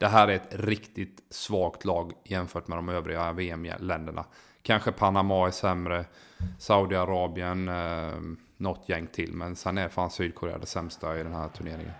det här är ett riktigt svagt lag jämfört med de övriga VM-länderna. Kanske Panama är sämre, Saudiarabien, eh, något gäng till. Men sen är fan Sydkorea det sämsta i den här turneringen.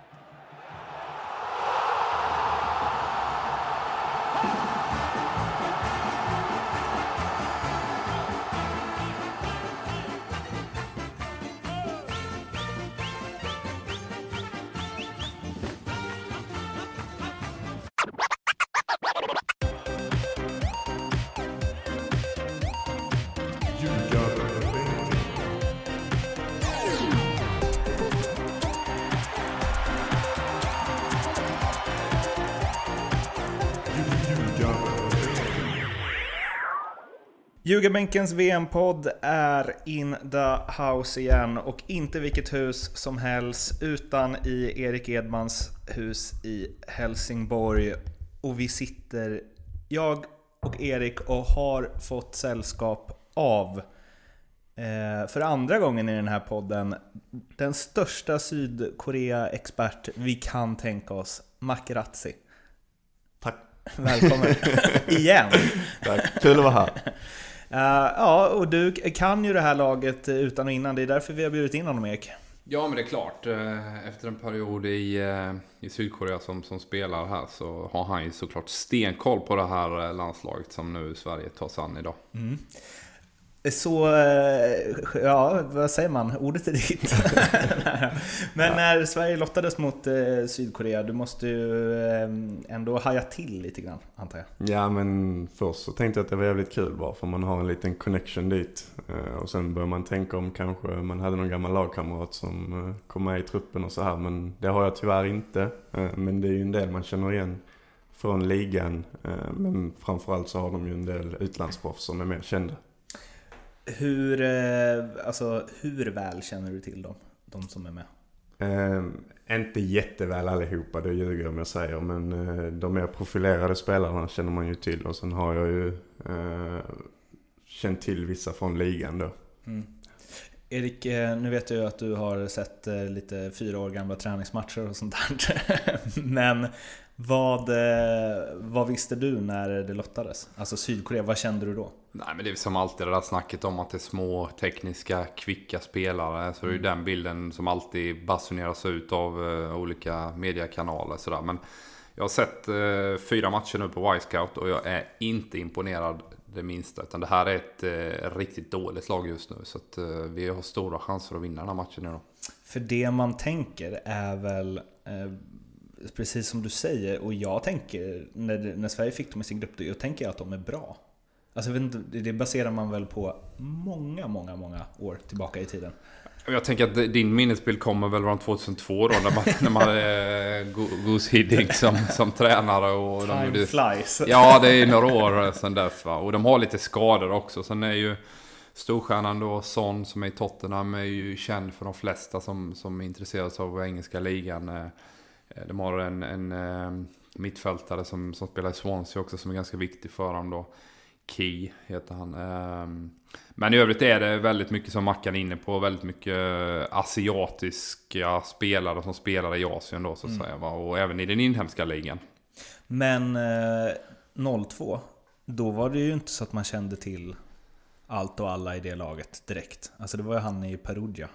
Ljugarbänkens VM-podd är in the house igen och inte vilket hus som helst utan i Erik Edmans hus i Helsingborg. Och vi sitter, jag och Erik, och har fått sällskap av eh, för andra gången i den här podden den största Sydkorea-expert vi kan tänka oss, Makerazzi. Tack. Välkommen igen. Tack, kul att vara här. Uh, ja, och du kan ju det här laget utan och innan. Det är därför vi har bjudit in honom, Erik. Ja, men det är klart. Eh, efter en period i, eh, i Sydkorea som, som spelar här så har han ju såklart stenkoll på det här landslaget som nu Sverige tar sig an idag. Mm. Så, eh, ja, vad säger man? Ordet är ditt. Men när Sverige lottades mot eh, Sydkorea, du måste ju eh, ändå haja till lite grann, antar jag? Ja, men först så tänkte jag att det var jävligt kul bara, för man har en liten connection dit. Och sen börjar man tänka om kanske man hade någon gammal lagkamrat som kom med i truppen och så här. Men det har jag tyvärr inte. Men det är ju en del man känner igen från ligan. Men framförallt så har de ju en del utlandsproffs som är mer kända. Hur, eh, alltså, hur väl känner du till dem? De som är med? Eh, inte jätteväl allihopa, det ljuger om jag säger. Men eh, de mer profilerade spelarna känner man ju till. Och sen har jag ju eh, känt till vissa från ligan då. Mm. Erik, eh, nu vet jag ju att du har sett eh, lite fyra år gamla träningsmatcher och sånt där. Men vad, eh, vad visste du när det lottades? Alltså Sydkorea, vad kände du då? Nej men det är som alltid det där snacket om att det är små tekniska, kvicka spelare. Så det är ju mm. den bilden som alltid basuneras ut av uh, olika mediekanaler. Sådär. Men jag har sett uh, fyra matcher nu på Y-scout och jag är inte imponerad det minsta. Utan det här är ett uh, riktigt dåligt lag just nu. Så att, vi har stora chanser att vinna den här matchen idag. För det man tänker är väl precis som du säger, och jag tänker, när, när Sverige fick dem i sin grupp, då tänker jag att de är bra. Alltså, det baserar man väl på många, många, många år tillbaka i tiden. Jag tänker att din minnesbild kommer väl från 2002 då, när man, när man hade Goose Hiddink som, som tränare. Och Time de gjorde, flies. Ja, det är några år sedan dess. Va? Och de har lite skador också. Sen är ju storstjärnan då, Son, som är i Tottenham, är ju känd för de flesta som, som är intresserade av engelska ligan. Eh, de har en, en eh, mittfältare som, som spelar i Swansea också, som är ganska viktig för dem då. Key heter han. Ehm, men i övrigt är det väldigt mycket som Mackan är inne på. Väldigt mycket asiatiska spelare som spelar i Asien då så att mm. säga. Och även i den inhemska ligan. Men eh, 02, då var det ju inte så att man kände till allt och alla i det laget direkt. Alltså det var ju han i Perugia.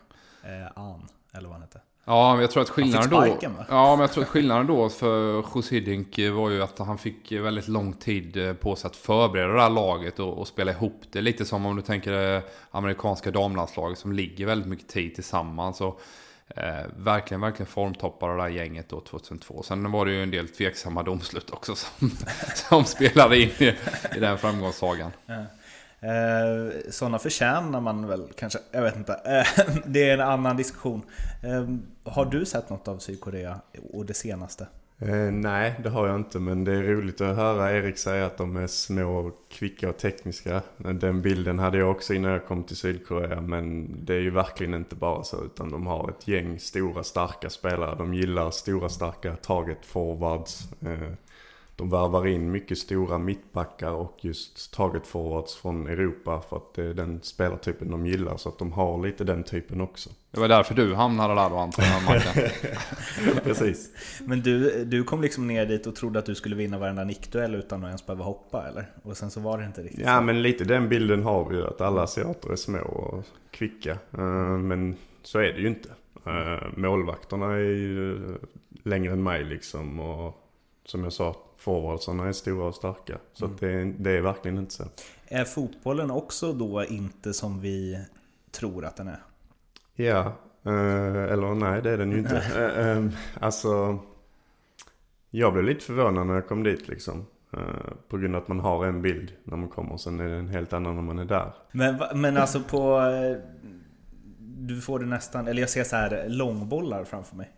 Eh, An, eller vad han hette. Ja, men jag tror att skillnaden då... Ja, men jag tror att skillnaden då för Jose Hiddink var ju att han fick väldigt lång tid eh, på sig att förbereda det här laget och, och spela ihop det. Lite som om du tänker det amerikanska damlandslaget som ligger väldigt mycket tid tillsammans. Och, eh, verkligen, verkligen formtoppar det där gänget då 2002. Sen var det ju en del tveksamma domslut också som, som spelade in i, i den framgångssagan. Ja. Eh, sådana förtjänar man väl kanske, jag vet inte. Eh, det är en annan diskussion. Eh, har du sett något av Sydkorea och det senaste? Eh, nej, det har jag inte. Men det är roligt att höra Erik säga att de är små, kvicka och tekniska. Den bilden hade jag också innan jag kom till Sydkorea. Men det är ju verkligen inte bara så. Utan de har ett gäng stora, starka spelare. De gillar stora, starka target forwards. Eh, de värvar in mycket stora mittbackar och just target forwards från Europa för att det är den spelartypen de gillar. Så att de har lite den typen också. Det var därför du hamnade där då antar jag, Precis. Men du, du kom liksom ner dit och trodde att du skulle vinna varenda nickduell utan att ens behöva hoppa eller? Och sen så var det inte riktigt Ja så. men lite den bilden har vi ju att alla asiater är små och kvicka. Eh, Men så är det ju inte. Eh, Målvakterna är ju längre än mig liksom. Och som jag sa, forwardsarna är stora och starka. Så att det, är, det är verkligen inte så. Är fotbollen också då inte som vi tror att den är? Ja, eh, eller nej det är den ju inte. Eh, eh, alltså, jag blev lite förvånad när jag kom dit liksom. Eh, På grund av att man har en bild när man kommer, sen är det en helt annan när man är där. Men, men alltså på... eh, Du får det nästan, eller jag ser så här långbollar framför mig.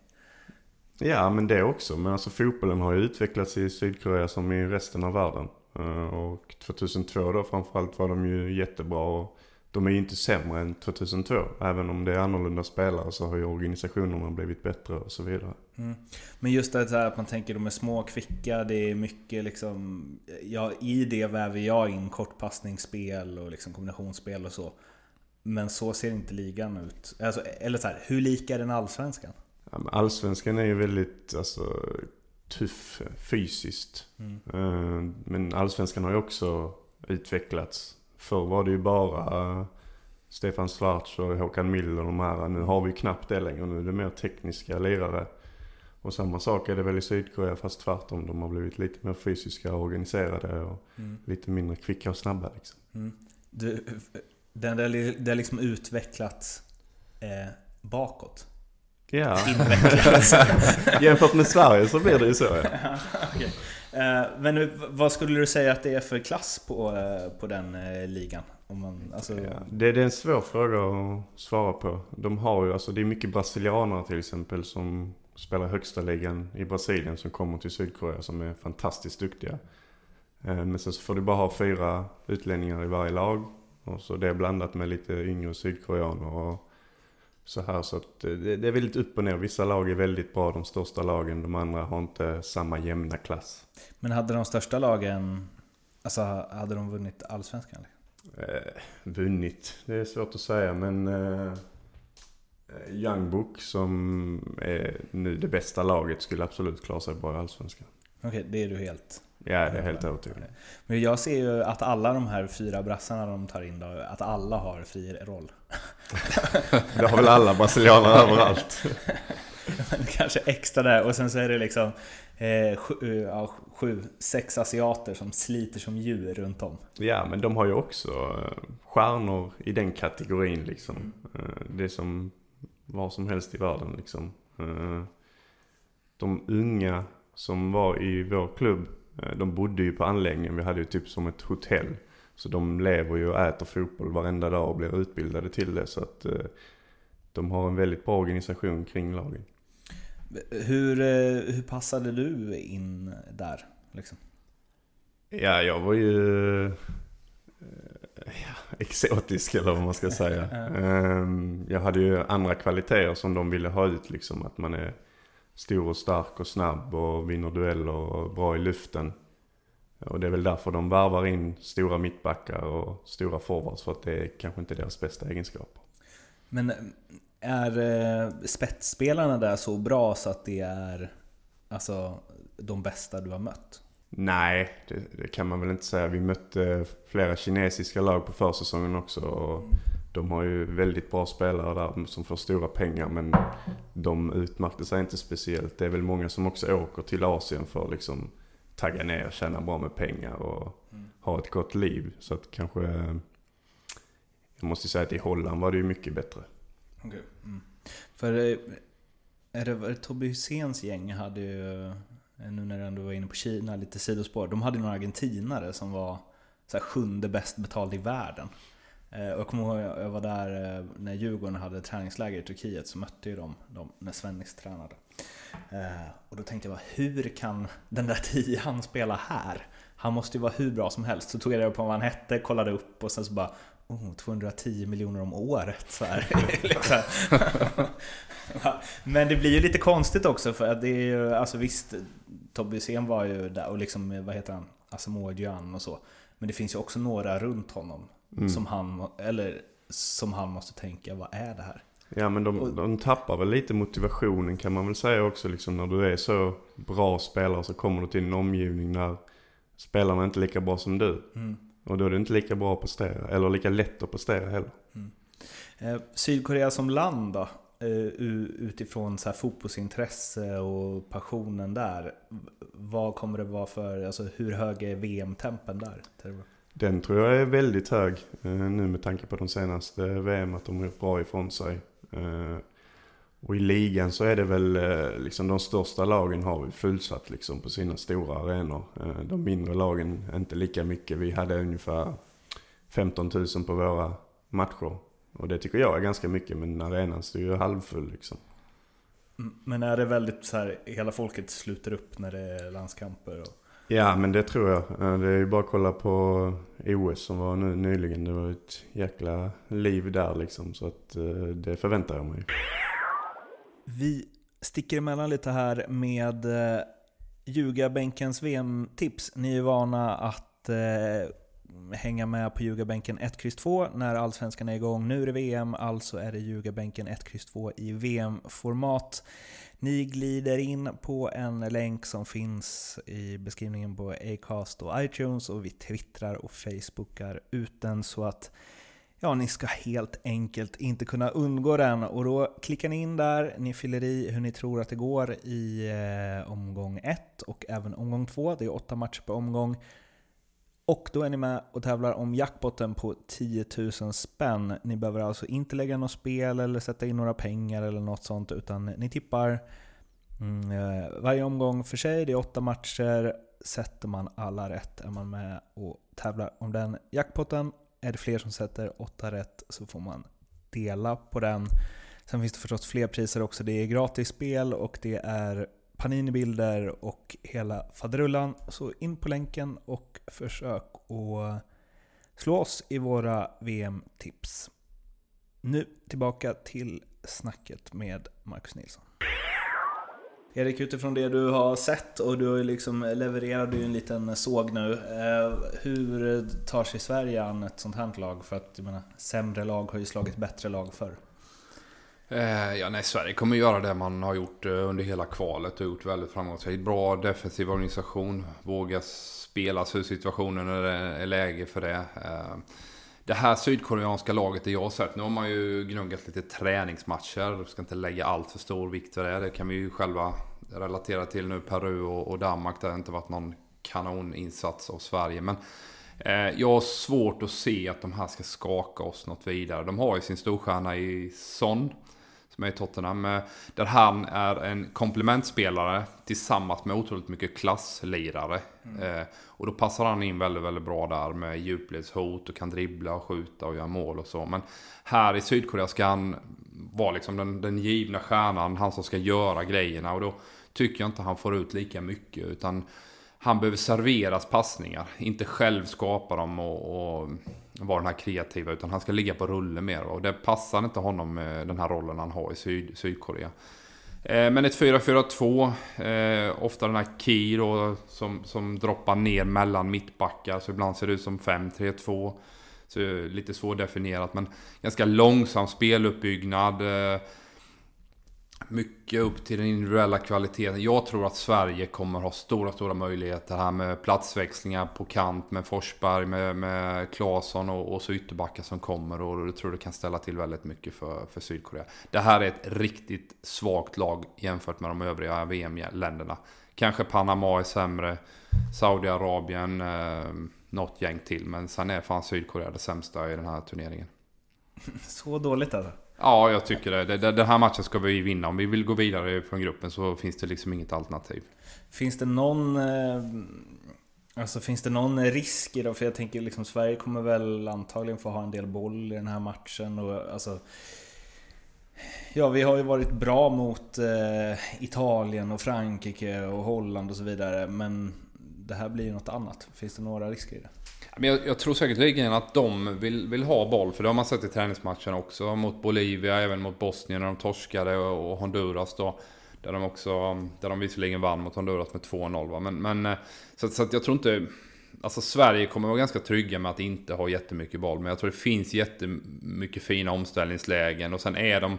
Ja, men det också. Men alltså fotbollen har ju utvecklats i Sydkorea som i resten av världen. Eh, och 2002 då framförallt var de ju jättebra. Och de är ju inte sämre än 2002. Även om det är annorlunda spelare så har ju organisationerna blivit bättre och så vidare. Mm. Men just det här att man tänker de är små, kvicka, det är mycket liksom... Ja, I det väver jag in kortpassningsspel och liksom kombinationsspel och så. Men så ser inte ligan ut. Alltså, eller så här, hur lik är den allsvenskan? Allsvenskan är ju väldigt alltså, tuff fysiskt. Eh, Men allsvenskan har ju också utvecklats. Förr var det ju bara Stefan Schwarz och Håkan Mill och de här. Nu har vi ju knappt det längre. Nu är det mer tekniska lirare. Och samma sak är det väl i Sydkorea fast tvärtom. De har blivit lite mer fysiska och organiserade och lite mindre kvicka och snabba liksom. Du, den där, det har liksom utvecklats eh, bakåt. Ja, jämfört med Sverige så blir det ju så ja. Okej. Eh, Men vad skulle du säga att det är för klass på, eh, på den eh, ligan? Om man, alltså, Ja, det, det är en svår fråga att svara på. De har ju, alltså det är mycket brasilianare till exempel som spelar högsta ligan i Brasilien som kommer till Sydkorea som är fantastiskt duktiga. Men sen så får du bara ha fyra utlänningar i varje lag. Och så det är blandat med lite yngre sydkoreaner och så här. Så att eh, det, det är väldigt upp och ner. Vissa lag är väldigt bra, de största lagen. De andra har inte samma jämna klass. Men hade de största lagen, alltså hade de vunnit Allsvenskan? Eh, vunnit, det är svårt att säga men eh, eh, Young Book som är nu det bästa laget skulle absolut klara sig bra i Allsvenskan. Okej, det är du helt... Ja, det är helt övertygad. Men jag ser ju att alla de här fyra brassarna de tar in då, att alla har fri roll. Det har väl alla brasilianer överallt. Men Kanske extra där och sen så är det liksom eh, sju, eh, ja, sju, sex asiater som sliter som djur runt om. Ja, men de har ju också eh, stjärnor i den kategorin liksom. Eh, Det är som var som helst i världen liksom. De unga som var i vår klubb, eh, de bodde ju på anläggningen. Vi hade ju typ som ett hotell. Så de lever ju och äter fotboll varenda dag och blir utbildade till det. Så att eh, de har en väldigt bra organisation kring lagen. Hur, eh, hur passade du in där? Liksom? Ja, jag var ju ja, exotisk eller vad man ska säga. Ehm, Jag hade ju andra kvaliteter som de ville ha ut liksom. Att man är stor och stark och snabb och vinner dueller och bra i luften. Och det är väl därför de varvar in stora mittbackar och stora forwards. För att det är kanske inte deras bästa egenskaper. Men är eh, spetsspelarna där så bra så att det är alltså, de bästa du har mött? Nej, det, det kan man väl inte säga. Vi mötte flera kinesiska lag på försäsongen också. Och de har ju väldigt bra spelare där som får stora pengar. Men de utmärkte sig inte speciellt. Det är väl många som också åker till Asien för att liksom tagga ner, tjäna bra med pengar och ha ett gott liv. Så att kanske... Jag måste säga att i Holland var det ju mycket bättre. Okay. Mm. För eh, är det, var det Tobbe Hyséns gäng hade ju, eh, nu när du ändå var inne på Kina, lite sidospår. De hade några argentinare som var så här, sjunde bäst betald i världen. Eh, jag kommer ihåg, jag var där eh, när Djurgården hade träningsläger i Turkiet så mötte ju de dem när Svennis tränade. Eh, och då tänkte jag bara, hur kan den där tian spela här? Han måste ju vara hur bra som helst. Så tog jag reda på vad han hette, kollade upp och sen så bara Oh, 210 miljoner om året. Så här. liksom. Men det blir ju lite konstigt också för att det är ju, alltså visst, Tobbe Hysén var ju där och liksom, vad heter han? Asamoah Gyan och så. Men det finns ju också några runt honom mm. som, han, eller, som han måste tänka, vad är det här? Ja men de, de tappar väl lite motivationen kan man väl säga också liksom när du är så bra spelare så kommer du till en omgivning där spelarna är inte lika bra som du. Mm. Och då är det inte lika bra att prestera, eller lika lätt att prestera heller. Mm. Eh, Sydkorea som land då? Eh, utifrån så här fotbollsintresse och passionen där. Vad kommer det vara för, alltså hur hög är VM-tempen där? Den tror jag är väldigt hög eh, nu med tanke på de senaste VM, att de har gjort bra ifrån sig. Eh, och i ligan så är det väl eh, liksom de största lagen har vi fullsatt liksom på sina stora arenor. De mindre lagen inte lika mycket. Vi hade ungefär 15 000 på våra matcher. Och det tycker jag är ganska mycket, men arenan står ju halvfull liksom. Mm, men är det väldigt så här, hela folket sluter upp när det är landskamper? Och... Ja, men det tror jag. Eh, det är ju bara att kolla på OS som var nu nyligen. Det var ett jäkla liv där liksom. Så att eh, det förväntar jag mig. Vi sticker emellan lite här med eh, Ljugarbänkens VM-tips. Ni är vana att eh, hänga med på ljugarbänken 1, X, 2 när Allsvenskan är igång. Nu är det VM, alltså är det ljugarbänken 1, X, 2 i VM-format. Ni glider in på en länk som finns i beskrivningen på Acast och iTunes och vi twittrar och facebookar ut den så att Ja, ni ska helt enkelt inte kunna undgå den. Och då klickar ni in där, ni fyller i hur ni tror att det går i eh, omgång 1 och även omgång 2. Det är åtta matcher per omgång. Och då är ni med och tävlar om jackpotten på 10 000 spänn. Ni behöver alltså inte lägga något spel eller sätta in några pengar eller något sånt, utan ni tippar mm, eh, varje omgång för sig. Det är åtta matcher. Sätter man alla rätt är man med och tävlar om den jackpotten. Är det fler som sätter åtta rätt så får man dela på den. Sen finns det förstås fler priser också. Det är gratis spel och det är Panini-bilder och hela faderullan. Så in på länken och försök att slå oss i våra VM-tips. Nu tillbaka till snacket med Marcus Nilsson. Erik, utifrån det du har sett och du liksom levererade ju en liten såg nu. Eh, hur tar sig Sverige an ett sånt här lag? För att jag menar, sämre lag har ju slagit bättre lag förr. Eh, ja, nej, Sverige kommer göra det man har gjort eh, under hela kvalet och gjort väldigt framgångsrikt. Bra defensiv organisation, våga spela sig ur situationen när det är läge för det. Eh, det här sydkoreanska laget det jag har sett, nu har man ju gnuggat lite träningsmatcher. Jag ska inte lägga allt för stor vikt vid det. Det kan vi ju själva relatera till nu. Peru och Danmark, det har inte varit någon kanoninsats av Sverige. Men jag har svårt att se att de här ska skaka oss något vidare. De har ju sin storstjärna i Son är i Tottenham. Eh, där han är en komplementspelare tillsammans med otroligt mycket klasslirare. Mm. Eh, och då passar han in väldigt, väldigt bra där med djupledshot och kan dribbla och skjuta och göra mål och så. Men här i Sydkorea ska han vara liksom den, den givna stjärnan, han som ska göra grejerna. Och då tycker jag inte han får ut lika mycket. Utan han behöver serveras passningar, inte själv skapa dem och, och vara den här kreativa. Utan han ska ligga på rulle mer. Och det passar inte honom med den här rollen han har i Syd, Sydkorea. Eh, men ett 4-4-2, eh, ofta den här Key då, som, som droppar ner mellan mittbackar. Så ibland ser det ut som 5-3-2. Så lite svårdefinierat men ganska långsam speluppbyggnad. Eh, mycket upp till den individuella kvaliteten. Jag tror att Sverige kommer ha stora, stora möjligheter här med platsväxlingar på kant med Forsberg, med, med Claesson och, och så ytterbackar som kommer. Och jag tror det kan ställa till väldigt mycket för, för Sydkorea. Det här är ett riktigt svagt lag jämfört med de övriga VM-länderna. Kanske Panama är sämre, Saudiarabien, eh, något gäng till. Men sen är fan Sydkorea det sämsta i den här turneringen. Så dåligt alltså? Ja, jag tycker det. Den här matchen ska vi vinna. Om vi vill gå vidare från gruppen så finns det liksom inget alternativ. Finns det någon... Eh, alltså finns det någon risk i det? För jag tänker liksom Sverige kommer väl antagligen få ha en del boll i den här matchen och alltså... Ja, vi har ju varit bra mot eh, Italien och Frankrike och Holland och så vidare. Men det här blir ju något annat. Finns det några risker i det? Men jag, jag tror säkerligen att de vill, vill ha boll, för det har man sett i träningsmatcherna också. Mot Bolivia, även mot Bosnien när de torskade och Honduras då. Där de också, där de visserligen vann mot Honduras med 2-0 Men, men eh, så, så att jag tror inte... Alltså Sverige kommer vara ganska trygga med att inte ha jättemycket boll. Men jag tror det finns jättemycket fina omställningslägen. Och sen är de...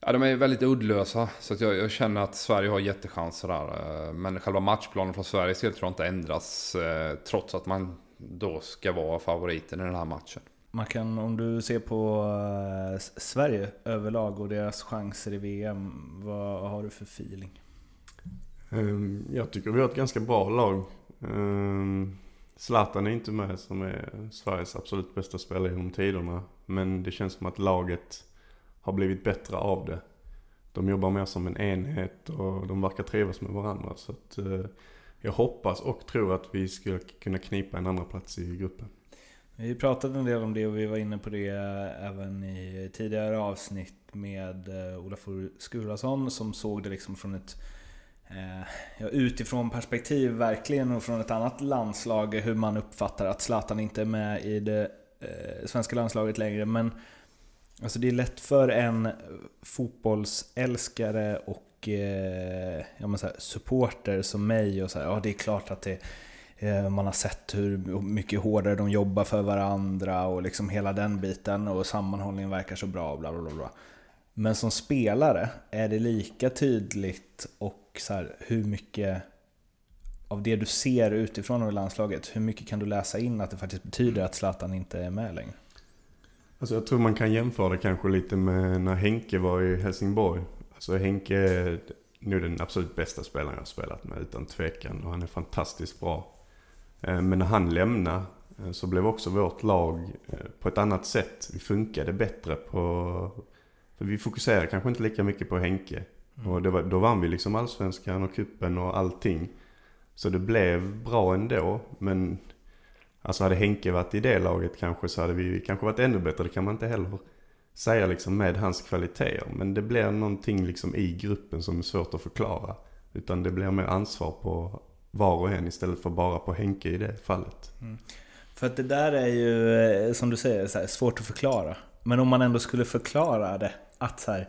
Ja, de är väldigt uddlösa. Så att jag, jag känner att Sverige har jättechanser där. Eh, men själva matchplanen från Sveriges del tror jag inte ändras. Eh, trots att man då ska vara favoriten i den här matchen. Man kan, om du ser på uh, Sverige överlag och deras chanser i VM, vad har du för feeling? Um, jag tycker vi har ett ganska bra lag. Um, Zlatan är inte med som är Sveriges absolut bästa spelare genom tiderna. Men det känns som att laget har blivit bättre av det. De jobbar mer som en enhet och de verkar trivas med varandra. Så att, eh, jag hoppas och tror att vi skulle kunna knipa en andra plats i gruppen. Vi pratade en del om det och vi var inne på det eh, även i tidigare avsnitt med eh, Olafur Skurason som såg det liksom från ett ja, utifrån perspektiv verkligen och från ett annat landslag hur man uppfattar att Zlatan inte är med i det eh, svenska landslaget längre. Men alltså det är lätt för en fotbollsälskare och eh, ja, men så här, supporter som mig och så här, ja det är klart att det Eh, man har sett hur mycket hårdare de jobbar för varandra och liksom hela den biten och sammanhållningen verkar så bra. Bla bla bla. Men som spelare, är det lika tydligt och så här, hur mycket av det du ser utifrån av landslaget, hur mycket kan du läsa in att det faktiskt betyder att Zlatan inte är med längre? Alltså jag tror man kan jämföra det kanske lite med när Henke var i Helsingborg. Alltså Henke är nu den absolut bästa spelaren jag har spelat med utan tvekan och han är fantastiskt bra. Eh, men när han lämnade eh, så blev också vårt lag eh, på ett annat sätt. Vi funkade bättre på... För vi fokuserade kanske inte lika mycket på Henke. Mm. Och var, då vann vi liksom allsvenskan och kuppen och allting. Så det blev bra ändå. Men alltså hade Henke varit i det laget kanske så hade vi kanske varit ännu bättre. Det kan man inte heller säga liksom med hans kvaliteter. Men det blir någonting liksom i gruppen som är svårt att förklara. Utan det blir mer ansvar på var och en istället för bara på Henke i det fallet. Mm. För att det där är ju, eh, som du säger, så här, svårt att förklara. Men om man ändå skulle förklara det, att så här,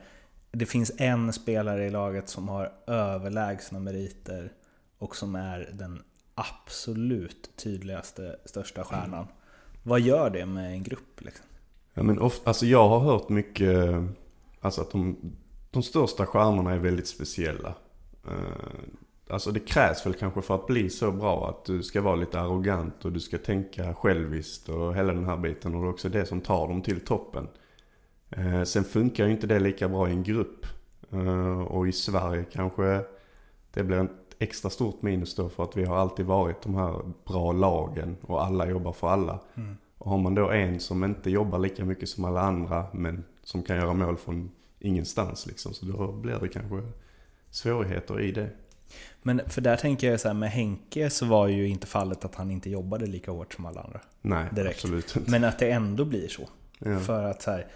det finns en spelare i laget som har överlägsna meriter och som är den absolut tydligaste, största stjärnan. Mm. Vad gör det med en grupp? Liksom? Ja, men ofta, alltså jag har hört mycket, eh, alltså att de, de största stjärnorna är väldigt speciella. Eh, alltså det krävs väl kanske för att bli så bra att du ska vara lite arrogant och du ska tänka själviskt och hela den här biten. Och det är också det som tar dem till toppen. Eh, sen funkar ju inte det lika bra i en grupp. Och i Sverige kanske det blir ett extra stort minus då för att vi har alltid varit de här bra lagen och alla jobbar för alla. Mm. Och har man då en som inte jobbar lika mycket som alla andra men som kan göra mål från ingenstans liksom. Så då blir det kanske svårigheter i det. Men för där tänker jag så här, med Henke så var ju inte fallet att han inte jobbade lika hårt som alla andra. Nej, direkt. absolut inte. Men att det ändå blir så. Ja. För att så här,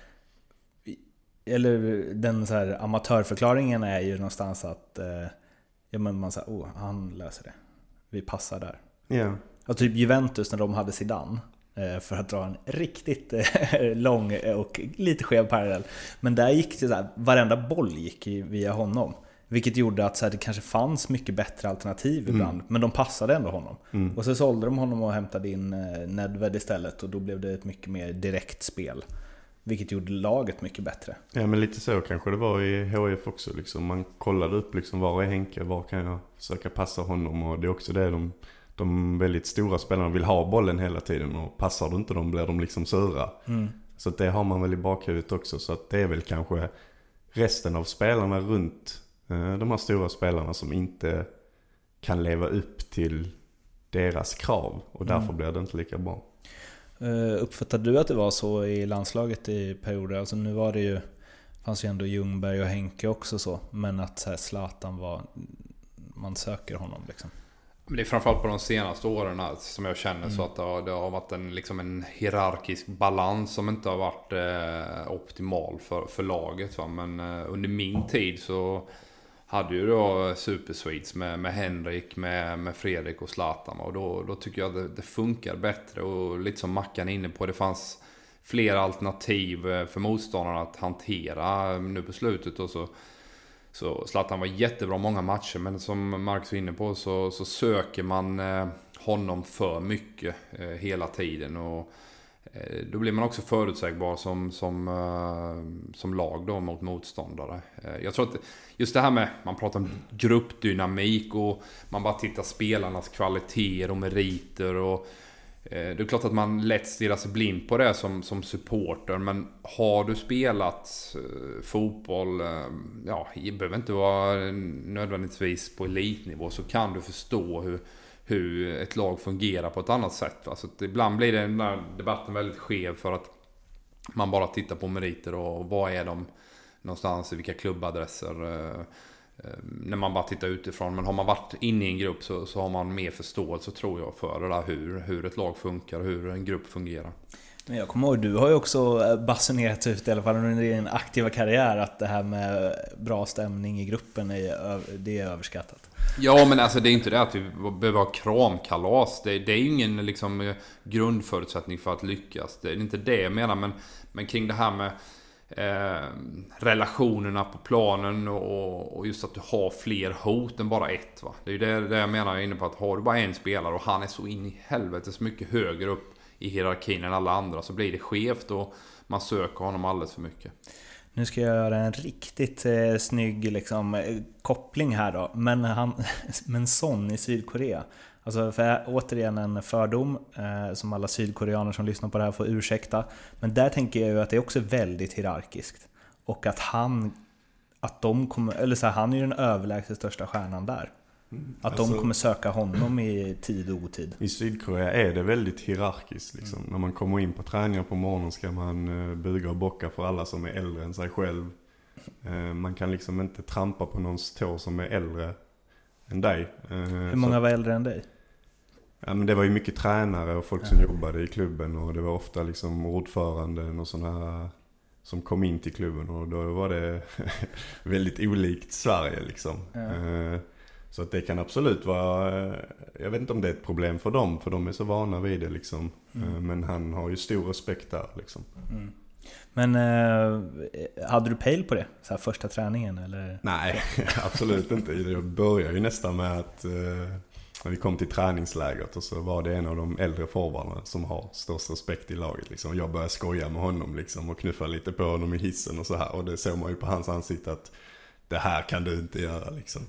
eller den så här, amatörförklaringen är ju någonstans att eh, ja, men man säger, oh, han löser det. Vi passar där. Ja. Och typ Juventus när de hade Zidane eh, för att dra en riktigt eh, lång och lite skev parallell. Men där gick det så här, varenda boll gick via honom. Vilket gjorde att så här, det kanske fanns mycket bättre alternativ mm. ibland, mm. men de passade ändå honom. Mm. Och så sålde de honom och hämtade in eh, Nedved istället och då blev det ett mycket mer direkt spel. Vilket gjorde laget mycket bättre. Ja men lite så kanske det var i HF också. Liksom. Man kollade upp liksom, var är Henke, var kan jag försöka passa honom? Och det är också det de, de väldigt stora spelarna vill ha bollen hela tiden. Och passar du inte dem blir de liksom sura. Mm. Så det har man väl i bakhuvudet också. Så att det är väl kanske resten av spelarna runt Eh, de här stora spelarna som inte kan leva upp till deras krav och därför mm. blir det inte lika bra. Eh, uppfattade du att det var så i landslaget i perioder? Alltså nu var det ju, fanns ju ändå Ljungberg och Henke också så, men att så här Zlatan var, man söker honom liksom. Men det är framförallt på de senaste åren som jag känner mm. så att det har, det har varit en, liksom en hierarkisk balans som inte har varit eh, optimal för, för laget. Va? Men eh, under min tid så hade ju då Supersweets med, med Henrik, med, med Fredrik och Zlatan. Och då, då tycker jag det, det funkar bättre. Och lite som Mackan är inne på, det fanns fler alternativ eh, för motståndarna att hantera nu på slutet. Och så, Så Zlatan var jättebra många matcher, men som Marcus var inne på så, så söker man eh, honom för mycket eh, hela tiden. Och Eh, då blir man också förutsägbar som, som, eh, som lag då mot motståndare. Eh, jag tror att just det här med, man pratar om gruppdynamik och man bara tittar spelarnas kvaliteter och meriter och det är klart att man lätt stirrar sig blind på det som, som supporter. Men har du spelat fotboll, ja, det behöver inte vara nödvändigtvis på elitnivå, så kan du förstå hur, hur ett lag fungerar på ett annat sätt. Alltså ibland blir den där debatten väldigt skev för att man bara tittar på meriter och vad är de någonstans, i vilka klubbadresser. Eh, eh, när man bara tittar utifrån. Men har man varit inne i en grupp så, så har man mer förståelse tror jag för det där hur, hur ett lag funkar och hur en grupp fungerar. Men jag kommer ihåg, du har ju också eh, basunerat ut i alla fall under din aktiva karriär att det här med bra stämning i gruppen är, det är överskattat. Ja men alltså det är inte det att vi behöver ha kramkalas. Det, det är ju ingen liksom, grundförutsättning för att lyckas. Det är inte det jag menar men, men kring det här med eh, relationerna på planen och, och, just att du har fler hot än bara ett. Va? Det är ju det, det jag menar, jag är inne på att har du bara en spelare och han är så in i helvetes mycket högre upp i hierarkin än alla andra så blir det skevt och man söker honom alldeles för mycket. Nu ska jag göra en riktigt eh, snygg liksom, eh, koppling här då. Men, han, men Son i Sydkorea. Alltså för återigen en fördom eh, som alla sydkoreaner som lyssnar på det här får ursäkta. Men där tänker jag ju att det är också väldigt hierarkiskt. Och att han, att de kommer, eller så här, han är ju den överlägset största stjärnan där. Mm. Att alltså, de kommer söka honom i tid och otid. I Sydkorea är det väldigt hierarkiskt. Liksom. Mm. När man kommer in på träningar på morgonen ska man eh, buga och bocka för alla som är äldre än sig själv. Eh, man kan liksom inte trampa på någons tå som är äldre än dig. Eh, Hur många var äldre än dig? Ja, men det var ju mycket tränare och folk som jobbade i klubben och det var ofta liksom ordföranden och sådana som kom in till klubben och då var det väldigt olikt Sverige liksom. Ja. Så att det kan absolut vara, eh, jag vet inte om det är ett problem för dem för de är så vana vid det liksom. Mm. Eh, men han har ju stor respekt där liksom. Mm. Men eh, hade du pejl på det? Så här första träningen eller? Nej, absolut inte. Jag började ju nästan med att eh, när vi kom till träningslägret och så var det en av de äldre forwardarna som har störst respekt i laget. Liksom. Jag började skoja med honom liksom, och knuffa lite på honom i hissen och så här. Och det såg man ju på hans ansikte att det här kan du inte göra liksom.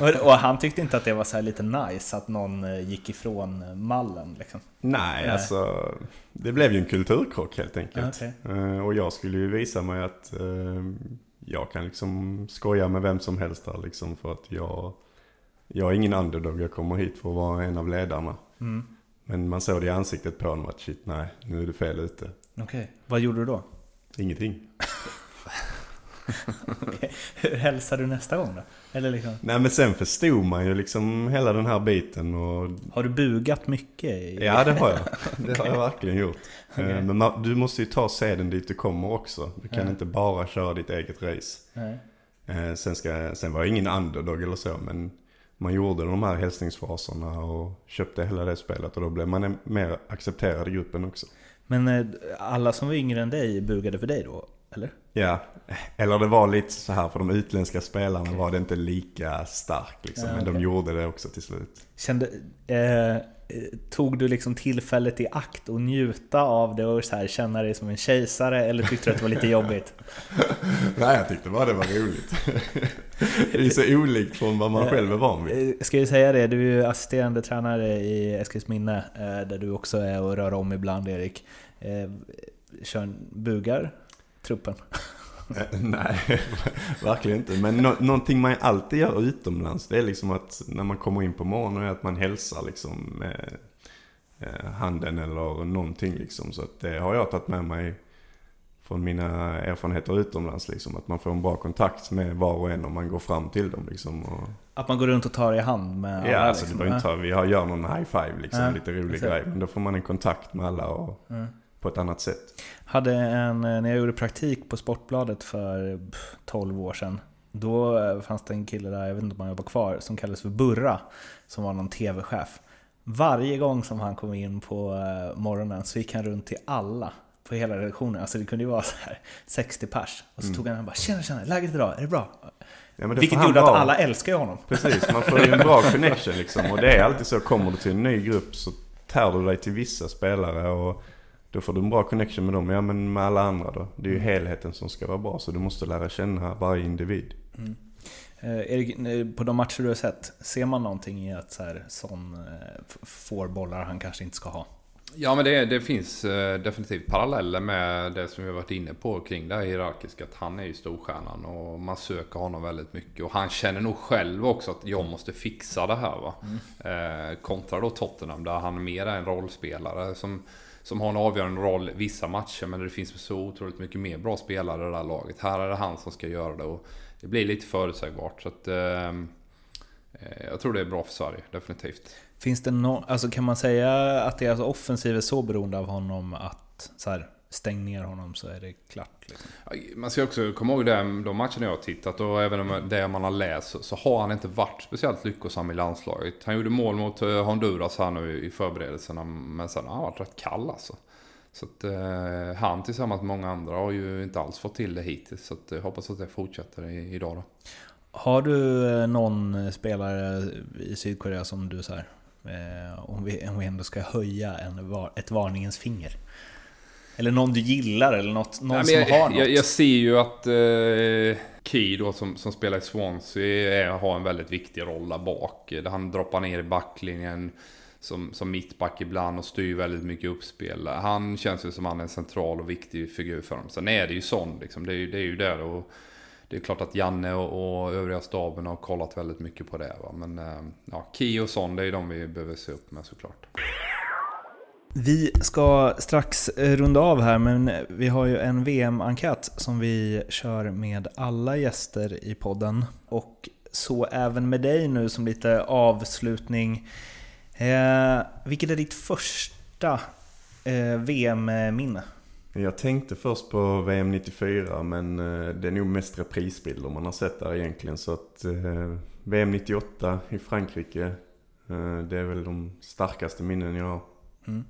och han tyckte inte att det var så lite nice att någon eh, gick ifrån mallen liksom? Nej, alltså det blev ju en kulturkrock helt enkelt. Okay. Eh, och jag skulle ju visa mig att eh, jag kan liksom skoja med vem som helst där liksom för att jag jag är ingen underdog, jag kommer hit för att vara en av ledarna. Mm. Men man såg det i ansiktet på honom att shit, nej, nu är du fel ute. Okej, okay. vad gjorde du då? Ingenting. okay. Hur hälsar du nästa gång då? Eller liksom... Nej men sen förstod man ju liksom hela den här biten och... Har du bugat mycket? I... Ja det har jag. Det har jag verkligen gjort. Okay. Eh, men man, du måste ju ta seden dit du kommer också. Du kan ja. inte bara köra ditt eget race. Eh, sen, ska, sen var jag ingen underdog eller så men man gjorde de här hälsningsfraserna och köpte hela det spelet och då blev man mer accepterad i gruppen också. Men eh, alla som var yngre än dig bugade för dig då, eller? Ja, eller det var lite så här för de utländska spelarna okay. var det inte lika starkt liksom, ja, men okay. de gjorde det också till slut. Kände, eh, Eh, tog du liksom tillfället i akt och njuta av det och så här, känna dig som en kejsare eller tyckte du att det var lite jobbigt? Nej, jag tyckte bara det var roligt. det är så olikt från vad man själv är van vid. Eh, ska ju säga det, du är ju assisterande tränare i Eskilsminne eh, där du också är och rör om ibland Erik. Kör bugar truppen? Eh, nej, verkligen inte. Men no någonting man alltid gör utomlands, det är liksom att när man kommer in på morgonen, är att man hälsar liksom med eh, handen eller någonting liksom. Så att det har jag tagit med mig från mina erfarenheter utomlands liksom. Att man får en bra kontakt med var och en om man går fram till dem liksom. Och... Att man går runt och tar i hand med alla? Ja, alltså liksom. det inte vi har, gör någon high five liksom, ja, lite rolig grej. Men då får man en kontakt med alla och... Ja på ett annat sätt. Hade en, eh, när jag gjorde praktik på Sportbladet för 12 år sedan. Då eh, fanns det en kille där, jag vet inte om han jobbar kvar, som kallades för Burra. Som var någon TV-chef. Varje gång som han kom in på eh, morgonen så gick han runt till alla på hela redaktionen. Alltså det kunde ju vara så här 60 pers. Och så mm. tog han och bara “Tjena, tjena, läget idag? Är det bra?” ja, det Vilket gjorde att alla älskar honom. Precis, man får ju en bra connection liksom. Och det är alltid så, kommer du till en ny grupp så tär du dig till vissa spelare och då får du en bra connection med dem. Ja men med alla andra då. Det är ju mm. helheten som ska vara bra så du måste lära känna varje individ. Mm. Eh, Erik, eh, på de matcher du har sett, ser man någonting i att så här, sån eh, får bollar han kanske inte ska ha? Ja men det, det finns eh, definitivt paralleller med det som vi har varit inne på kring det här hierarkiska. Att han är ju storstjärnan och man söker honom väldigt mycket. Och han känner nog själv också att jag måste fixa det här. Va? Mm. Eh, kontra då Tottenham där han mer är en rollspelare som, som har en avgörande roll vissa matcher. Men det finns så otroligt mycket mer bra spelare i det här laget. Här är det han som ska göra det. Och det blir lite förutsägbart. Så att, ehm, eh, jag tror det är bra för Sverige, definitivt. Finns det no alltså kan man säga att deras offensiv är så beroende av honom att så här, stäng ner honom så är det klart? Liksom. Man ska också komma ihåg det, de matcherna jag har tittat och även det man har läst så har han inte varit speciellt lyckosam i landslaget. Han gjorde mål mot eh, Honduras här nu i förberedelserna men sen har han varit rätt kall alltså. Så att eh, han tillsammans med många andra har ju inte alls fått till det hittills. Så att jag hoppas att det fortsätter i, idag då. Har du eh, någon spelare i Sydkorea som du så här, Eh, om, vi, om vi ändå ska höja en, ett varningens finger. Eller någon du gillar eller något, någon Nej, som jag, har något. Jag, jag, ser ju att eh, Key då som, som spelar i Swansea är, har en väldigt viktig roll där bak. Han droppar ner i backlinjen som, som mittback ibland och styr väldigt mycket uppspel. Han känns ju som han är en central och viktig figur för dem. Sen är det ju sån liksom. Det är ju, det är ju där och det är klart att Janne och, och övriga staben har kollat väldigt mycket på det. Va? Men eh, ja, Ki och Son, det är de vi behöver se upp med såklart. Vi ska strax runda av här, men vi har ju en VM-enkät som vi kör med alla gäster i podden. Och så även med dig nu som lite avslutning. Eh, vilket är ditt första eh, VM-minne? Jag tänkte först på VM 94 men eh, det är nog mest reprisbilder man har sett där egentligen. Så att eh, VM 98 i Frankrike, eh, det är väl de starkaste minnen jag har. Mm.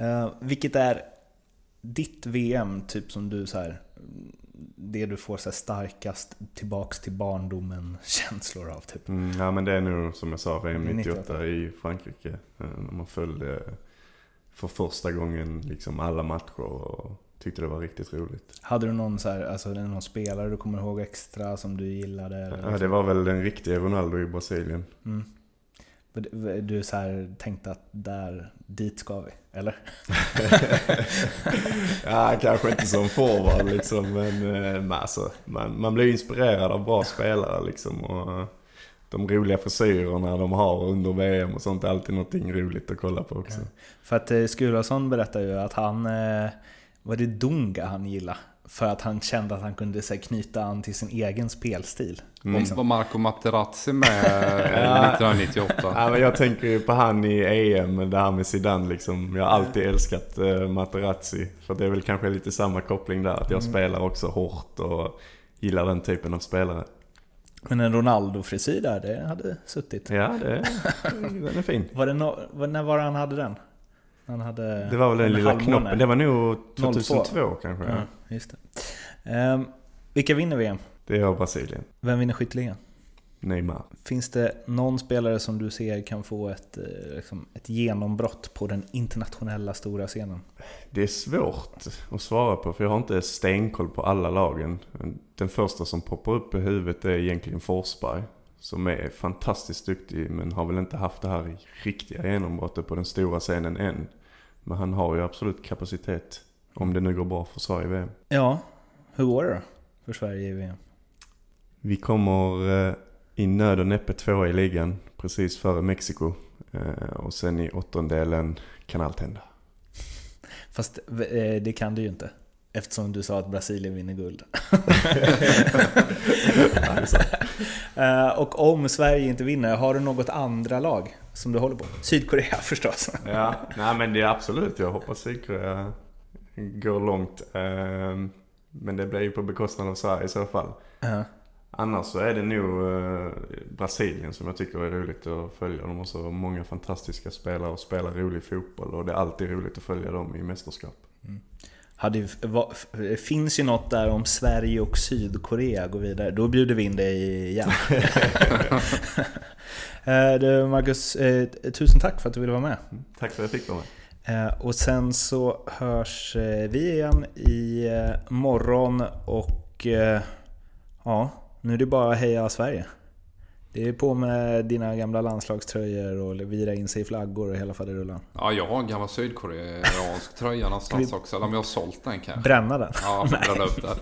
Uh, vilket är ditt VM, typ som du så här, det du får så starkast tillbaks till barndomen känslor av? Typ. Mm, ja men det är nog som jag sa, VM 98, 98. i Frankrike. När man följde för första gången liksom alla matcher och tyckte det var riktigt roligt. Hade du någon, så här, alltså, någon spelare du kommer ihåg extra som du gillade? Eller ja, det var väl den riktiga Ronaldo i Brasilien. Mm. Du så här, tänkte att där, dit ska vi, eller? ja, kanske inte som forward liksom, men eh, alltså, man, man blir inspirerad av bra spelare liksom. Och, de roliga frisyrerna de har under VM och sånt är alltid någonting roligt att kolla på också. Ja. För att eh, Skulason berättar ju att han, eh, var det Dunga han gillade? För att han kände att han kunde så, knyta an till sin egen spelstil. Mm. Liksom. Var Marco Materazzi med 1998? ja, men jag tänker ju på han i EM, det här med Zidane liksom. Jag har alltid älskat uh, Materazzi. För det är väl kanske lite samma koppling där. Att jag mm. spelar också hårt och gillar den typen av spelare. Men en Ronaldo-frisyr där, det hade suttit. Ja, det, den är fin. Var det no, när var det han hade den? Han hade det var väl den lilla knoppen. Det var nog 2002 02. kanske. Ja, just det. Um, vilka vinner VM? Det är Brasilien. Vem vinner skytteligan? Neymar. Finns det någon spelare som du ser kan få ett, eh, liksom, ett genombrott på den internationella stora scenen? Det är svårt att svara på för jag har inte stenkoll på alla lagen. Den första som poppar upp i huvudet är egentligen Forsberg. Som är fantastiskt duktig men har väl inte haft det här riktiga genombrottet på den stora scenen än. Men han har ju absolut kapacitet. Om det nu går bra för Sverige i VM. Ja, hur går det då för Sverige i VM? Vi kommer eh, i nöd och näppe tvåa i ligan precis före Mexiko. Eh, och sen i åttondelen kan allt hända. Fast eh, det kan det ju inte. Eftersom du sa att Brasilien vinner guld. Eh, och om Sverige inte vinner, har du något andra lag som du håller på? Sydkorea förstås. ja, nej men det är absolut. Jag hoppas Sydkorea går långt. Men det blir ju på bekostnad av Sverige i så fall. Uh -huh. Annars så är det nog eh, Brasilien som jag tycker är roligt att följa. De har så många fantastiska spelare och spelar rolig fotboll och det är alltid roligt att följa dem i mästerskap. Mm. Hade, det finns ju något där om Sverige och Sydkorea går vidare. Då bjuder vi in dig igen. Eh, du Marcus, eh, tusen tack för att du ville vara med. Tack för att jag fick vara med. Eh, och sen så hörs vi igen i morgon och ja, nu är det bara heja Sverige. Det är på med dina gamla landslagströjor och vira in sig i flaggor och hela faderullan. Ja, jag har en gammal sydkoreansk tröja någonstans också. Eller om jag har sålt den kanske. Bränna den? Ja, bränna upp den.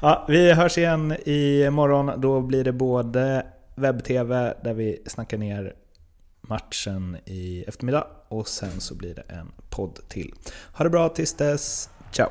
ja, vi hörs igen i morgon. Då blir det både webb-tv där vi snackar ner matchen i eftermiddag och sen så blir det en podd till. Ha det bra tills dess. Ciao!